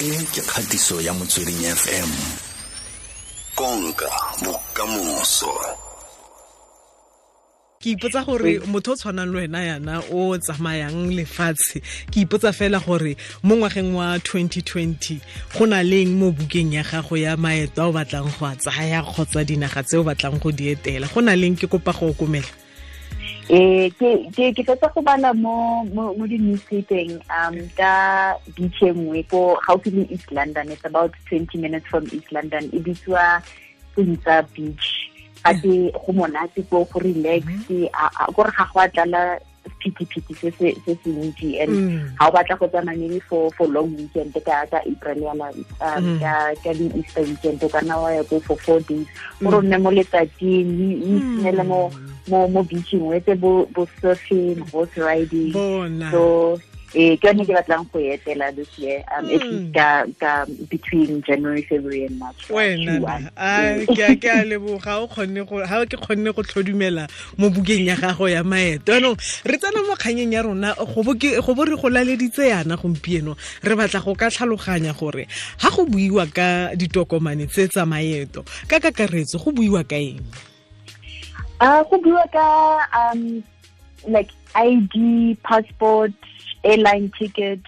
e ke kgatiso ya motsweding fm konka bokamoso. Ke ipotsa gore motho o tshwanang le wena yana o tsamayang lefatshe. Ke ipotsa fela gore mo ngwageng wa 2020 go na leng mo bukeng ya gago ya maeto a o batlang go a tsaya kgotsa dinaga tse o batlang go di etela. Go na leng ke kopa go okomela eh ke fetsa go bala mo mo di newspapereng um ka beach engwe ko gaufi le East London. It's about 20 minutes from East London. E bitswa Punta Beach. Ga ke go monate ko go relax kore ga go a tlala phiti-phiti se se ntsi and ga o batla go tsama maybe for for long weekend ka ka April ya um ka ka di Easter weekend ka kana wa ko for four days. Gore o nne mo letsatsing o itsenele mo mo mo beaching o etse bo bo surfing horse riding. So eh ke yone ke batlang go etela this year um at least ka ka between January February and March. Wena a ke ke a leboga. O khonne go ha ke khonne go tlhodumela mo bukeng ya gago ya maeto. Anong re tsena mo kganyeng ya rona go bo go bo re go laleditse yana gompieno. Re batla go ka tlhaloganya gore ha go buiwa ka ditokomane tse tsa maeto ka kakaretso go buiwa ka eng Uh, go bua ka um like ID, passport, airline ticket,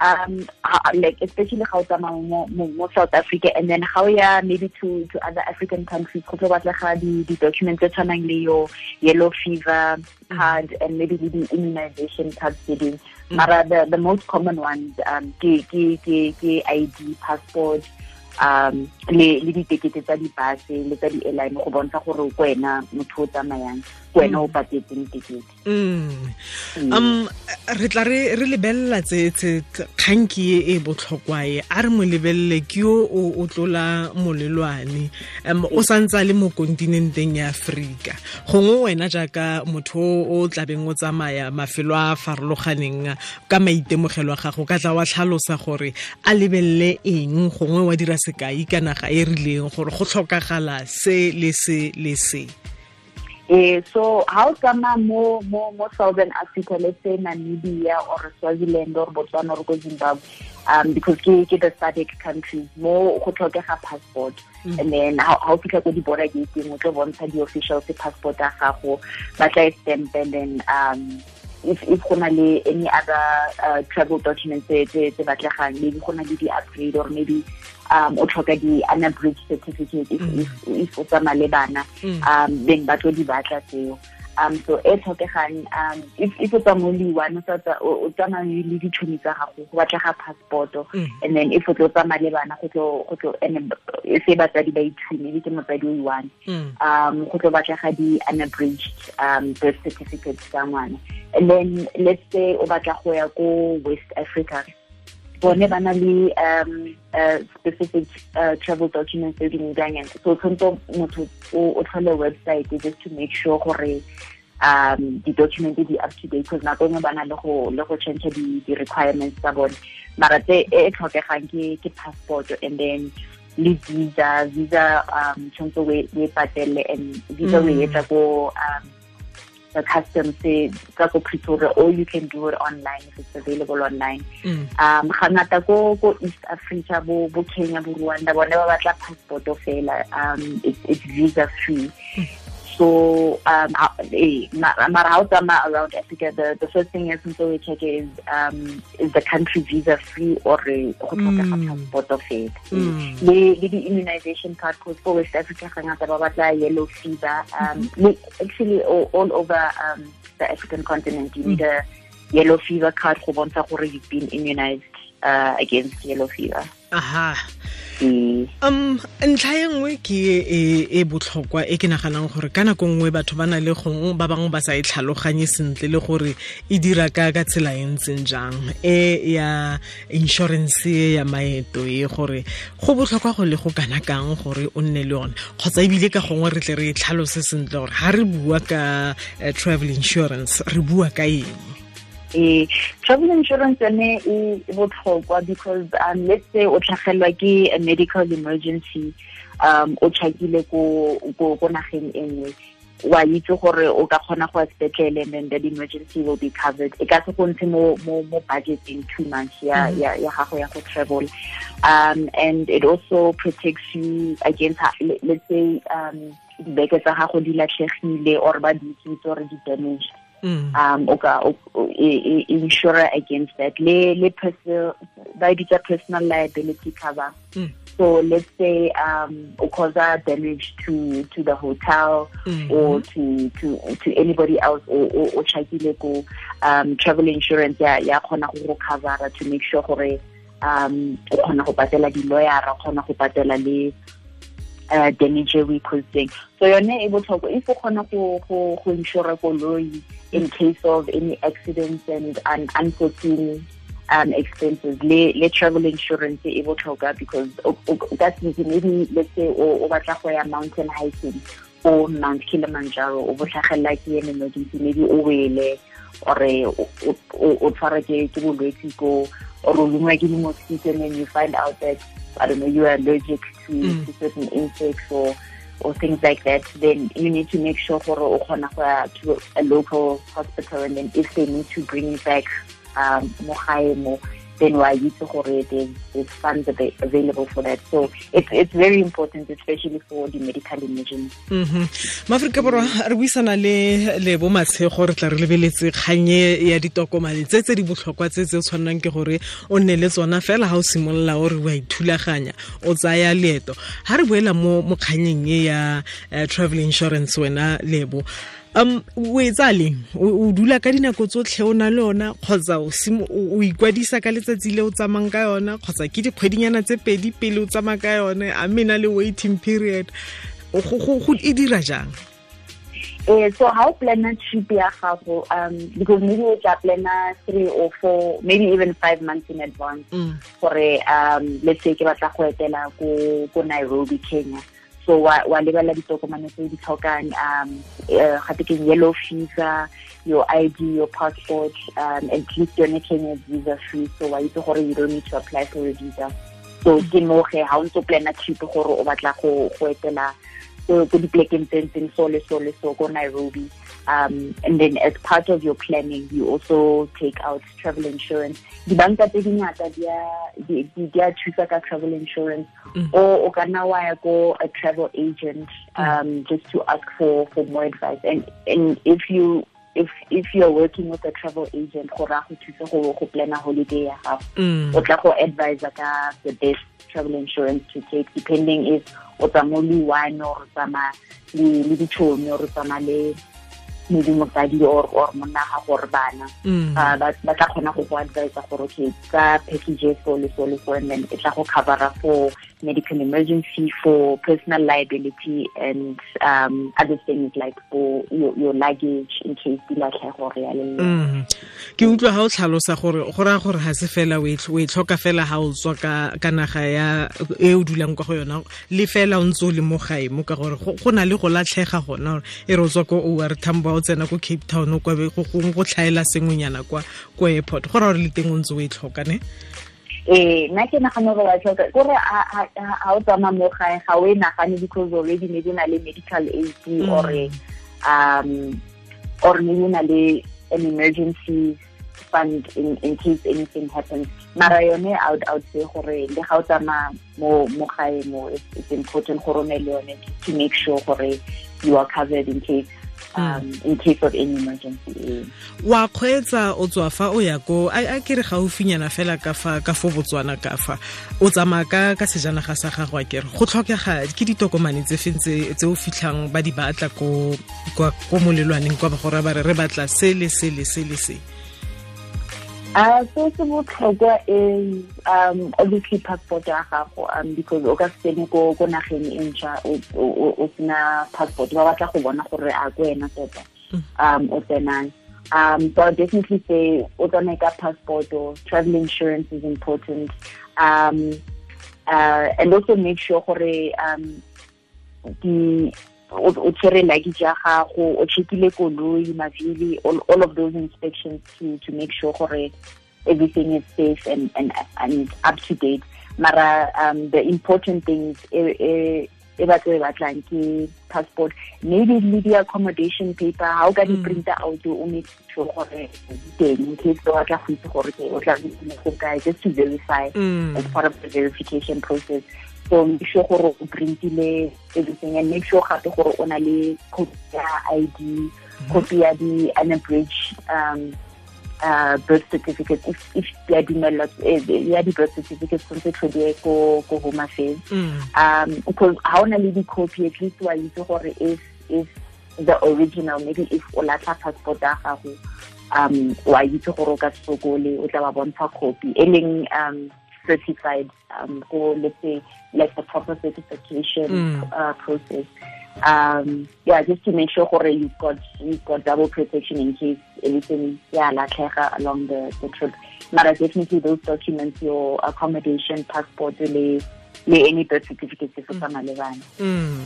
um uh, like especially how mo, mo South Africa and then how ya maybe to to other African countries go batlega di di documents tse tshwanang le yo yellow fever card and maybe the immunization card tse mara the the most common ones um ke ke ke ke ID passport um le le ditekete tsa dibase le tsa di-airline go bontsha gore ko wena motho o tsamayang wena o patetseng tekete um re tla re lebelela tse kganki e e a re mo lebelele ke yo o tlola molelwane. Um o santse le mo kontinenteng ya aforika gongwe wena jaaka motho o tlabeng o tsamaya mafelo a a farologaneng ka maitemogelo a gago ka tla wa tlhalosa gore a lebelele eng? Gongwe wa dira sekai ka naga e rileng gore go tlhokagala se le se le se eh so how kama mo mo mo southern africa let's say namibia or swaziland or botswana or zimbabwe um because ke ke the SADC countries mo go tlhokega passport mm. and then how how fitla go di border gate mo tlo bontsha di official se passport ya gago ba tla stamp and then um if if gona le any other uh, travel documents tse tse batlegang maybe go na le di upgrade or maybe um o tlhoka di unabridged certificate if if if o tsamaya le bana um then ba tlo di batla tseo. Um so e tlhokegang um if if o tsamaya le one o tsamaya le ditšhomi tsa gago go batlega passport and then if o tlo tsamaya le bana go tlo and e se batsadi ba ithume le ke motsadi o one. Um go tlo batlega di unabridged um birth certificate tsa ngwana and then let's say o batla go ya ko west africa bone ba na le um uh, specific uh, travel documents tse di ntsang so tshwanetse motho o tlhole website just to make sure gore um di-document di up to date because nako nngwe ba na le go le go change di di requirements tsa bone. Mara tse e tlhokegang ke ke passport and then le visa. Visa um tshwanetse o e patele and visa o e etsa ko um the customs say go Pretoria or you can do it online if it's available online mm. um ga ngata ko ko East Africa bo bo Kenya bo Rwanda bone ba batla passport fela um it's, it's visa free mm. So um eh mara how around Africa the the first thing is so we check is um is the country visa free or go tlhoka passport of it le le di immunization card cause for West Africa ga ngata ba batla yellow fever um actually all, all over um the African continent you need a yellow fever card go bontsha gore you've been immunized uh, against yellow fever aha. Um ntlha e nngwe ke e botlhokwa e ke naganang gore ka nako nngwe batho ba na le gongwe ba bangwe ba sa e tlhaloganye sentle le gore e dira ka ka tsela e ntseng jang. E ya insurance ya maeto e gore go botlhokwa go le go kana kang gore o nne le yone. Kgotsa ebile ka gongwe re tle re tlhalose sentle gore ga re bua ka travel insurance re bua ka eng eh travel insurance yone e botlhokwa because um let's say o tlhagelwa ke a medical emergency um o tšhakile ko ko nageng e nngwe wa itse gore o ka kgona go sepetlele and then that emergency will be covered. E ka se go ntshe mo mo mo budgeting too much ya Mhm. ya ya gago ya go travel. Um and it also protects you against let's say um dibeke tsa gago di latlhegile or ba di utswitse or di damaged Mm. um o ka insure against that le le personal ba bitsa personal liability cover Mm. so let's say um o causa damage to to the hotel Mhm. or to to to anybody else o o chakile ko um travel insurance ya ya khona go go cover to make sure gore um o khona go patela di lawyer o khona go patela le uh, damage we causing so yone e botlhokwa if o kgona go go go insure koloi in case of any accidents and un unforeseen um expenses le le travel insurance e botlhokwa because o- o- that's maybe let's say o o batla go ya mountain hiking o Mount Kilimanjaro o botlhagelela ke an emergency maybe o wele or o tshwara ke ke bolwetse ko or o lungwa ke di-mosquito and then you find out that I don't know you are allergic to, Mm. to certain insects or or things like that then you need to make sure for to a local hospital and then if they need to bring you back um then wa itse gore there's, funds ava- available for that. So it's it's very important especially for the medical emergency. Mhm. maaforika borwa re buisana le le bo matshego re tla re lebeletse kganye ya ditokomane tse tse di botlhokwa tse tse tshwanang ke gore o nne le tsona. Fela ga o simolola o re wa ithulaganya o tsaya leeto. Ga re boela mo mo kganyeng e ya uh, travel insurance wena lebo um o e tsa leng o dula ka dinako tsotlhe o na le ona kgotsa o ikwadisa ka letsatsi le o tsamayng ka yona kgotsa ke dikgwedinyana tse pedi pele o tsamaya ka yone a mena le waiting period. Go e dira jang? Uh, so how planner trip ya gago um because maybe o tla planner three or four maybe even five months in advance. Mm. gore um let's say ke batla go etela ko Nairobi Kenya so wa wa lebala ditokomane tse di tlhokang um uh, gape ke yellow visa your ID your passport um and at least yone Kenya visa free. So wa itse gore you don't need to apply for a visa. So ke mo ge ha o ntse o planner trip gore o batla go go etela ko diplekeng tse so le so le so ko Nairobi um and then as part of your planning you also take out travel insurance. Dibanka tse dingata di a- a thusa ka travel insurance. Mm. or o ka nna wa ya ko a travel agent um just to ask for for more advice. And and if you if if you're working with a travel agent go ra go thusa go go plana holiday ya gago. Mm. o tla go advisor ka the best travel insurance to take depending if o tsamaya le one or o tsamaya le le ditšhomi or o tsamaya le le dimosadi or or monna ga gore bana Mm. Ah, ba tla kgona go go advisa gore okay ka packages so le so le so and then e tla go covera for medical emergency for personal liability and um other things like for your, your luggage in case di latlhe gore ya lelele Mm. ke utlwa ga o tlhalosa gore go raya gore ga se fela o e e tlhoka fela ga o tswa ka naga ya e o dulang kwa go yona le fela o ntse o le mo gae mo ka gore go na le go latlhega gona e re o tswa ko o r tambo o tsena ko cape town o kwabe go tlhaela sengwenyana kwa airport. Go raya gore le teng o ntse o e tlhoka ne eh nna ke nagana gore wa tlhoka kore ha o tsamaya mo gae ga o e nagane because already maybe o na le medical aid Mm. or um or maybe o na le an emergency fund in, in case anything happens mara yone I would, I would say gore le ga o tsamaya mo mo gae mo it's, it's important gore o ne le yone to make sure gore you are covered in case um, in case wa kgweetsa o tswa fa o ya ko a ke re gaufinyana fela ka fa ka fo botswana ka fa. O tsamaya ka ka sejanaga sa gago a kere go tlhokega ke ditokomane tse feng tse o fitlhang ba di batla ko molelwaneng kwa bagora ba re re batla se le se le se le se Uh, so se botlhokwa is um obviously passport ya gago um because o ka se tsene ko nageng e ntšha o- sena passport ba batla go bona gore a ko wena tota um o tsenang. Um so I'll definitely say o tsamaye ka passport or travel insurance is important. Um uh and also make sure gore um di o tshwere luggage ya gago o checkile koloi mavili all, all of those inspections to to make sure gore everything is safe and and and up to date. Mara um the important things e e e ba e batlang ke passport. Maybe le di-accommodation paper. Ha o ka di-printer out o make sure gore teng in case o batla go itse gore o tla go kae just to verify as part of the verification process so make sure gore o printile everything and make sure gape gore o na le copy ya id copy ya di-unabridged um uh, birth certificate. If, if ya dumela ya di-birth certificate tshwanetse tlhodiwe ko home affairs. Um because ha o na le di-copy at least wa itse gore if if the original maybe if o latlha passport ya gago um wa itse gore o ka sokole o tla ba bontsha copy. E leng um certified um go let's say like the proper certification Mm. uh, process um yeah just to make sure gore you've got you've got double protection in case anything yeah latlhega along the, the trip mara definitely those documents your accommodation passport le le any birth certificate se sa malebana Mm.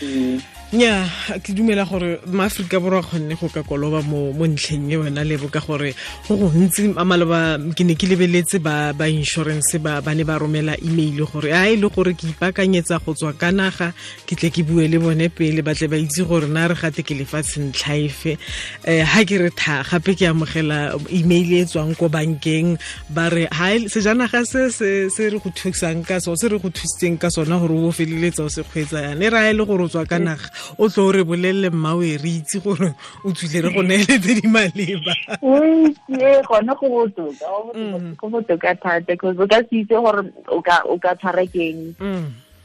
Mm. Nya ke dumela gore maaforika borwa kgonne go ka koloba mo ntlheng e wena lebo ka gore go gontsi a maloba ke ne ke lebeletse ba insurance ba ne ba romela email gore a e le gore ke ipaakanyetsa go tswa ka naga ke tle ke bue le bone pele ba tle ba itse gore na re gate ke lefatshe ntlha um ga ke re tha gape ke amogela email e tswang ko bankeng ba re e- sejanaga se se re go thusang ka so se re go thusitseng ka sona gore o feleletsa o se kgweetsa yane e raya e le gore o tswa ka naga o tlo re bolelele mmao e re itse gore o tswile re go neeletse di maleba gone go botoka go botoka- thata because o ka se itse gore o ka o tshwara keng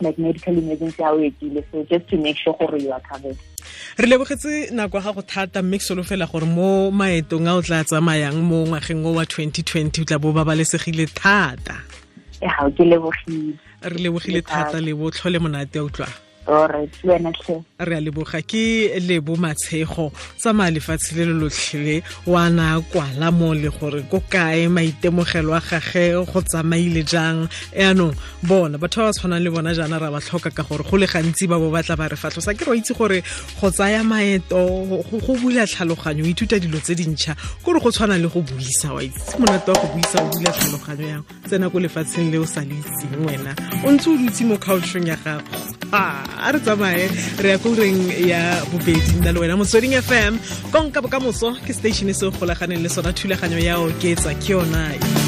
like medical emergency ha o etsile so just to make sure gore you are covered re lebogetse nako ya gago thata mme ke solofela gore mo maetong a o tla tsamayang mo ngwageng o wa 2020 o tla bo babalesegile thata ke lebogile re lebogile thata lebo tlhole monate a alright le wena tlhe re a leboga ke lebo matshego le wa na kwala mo le gore ko kae maitemogelo a gage go tsamaile jang. Yaanong bona batho ba ba tshwanang le bona jaana ba tlhoka ka gore go le gantsi ba bo batla ba re fatlhosa ke re itse gore go tsaya maeto go bula tlhaloganyo o ithuta dilo tse dintšha. Kore go tshwana le go buisa wa itse monate wa go buisa bula tlhaloganyo tsena ko lefatsheng le o sa le itseng wena o ntse o dutse mo ya gago. A re tsamaye re ya ko ya bobedi nna le wena motsweding fm konka bokamoso ke station se o golaganeng le sona thulaganyo ya oketsa ke yona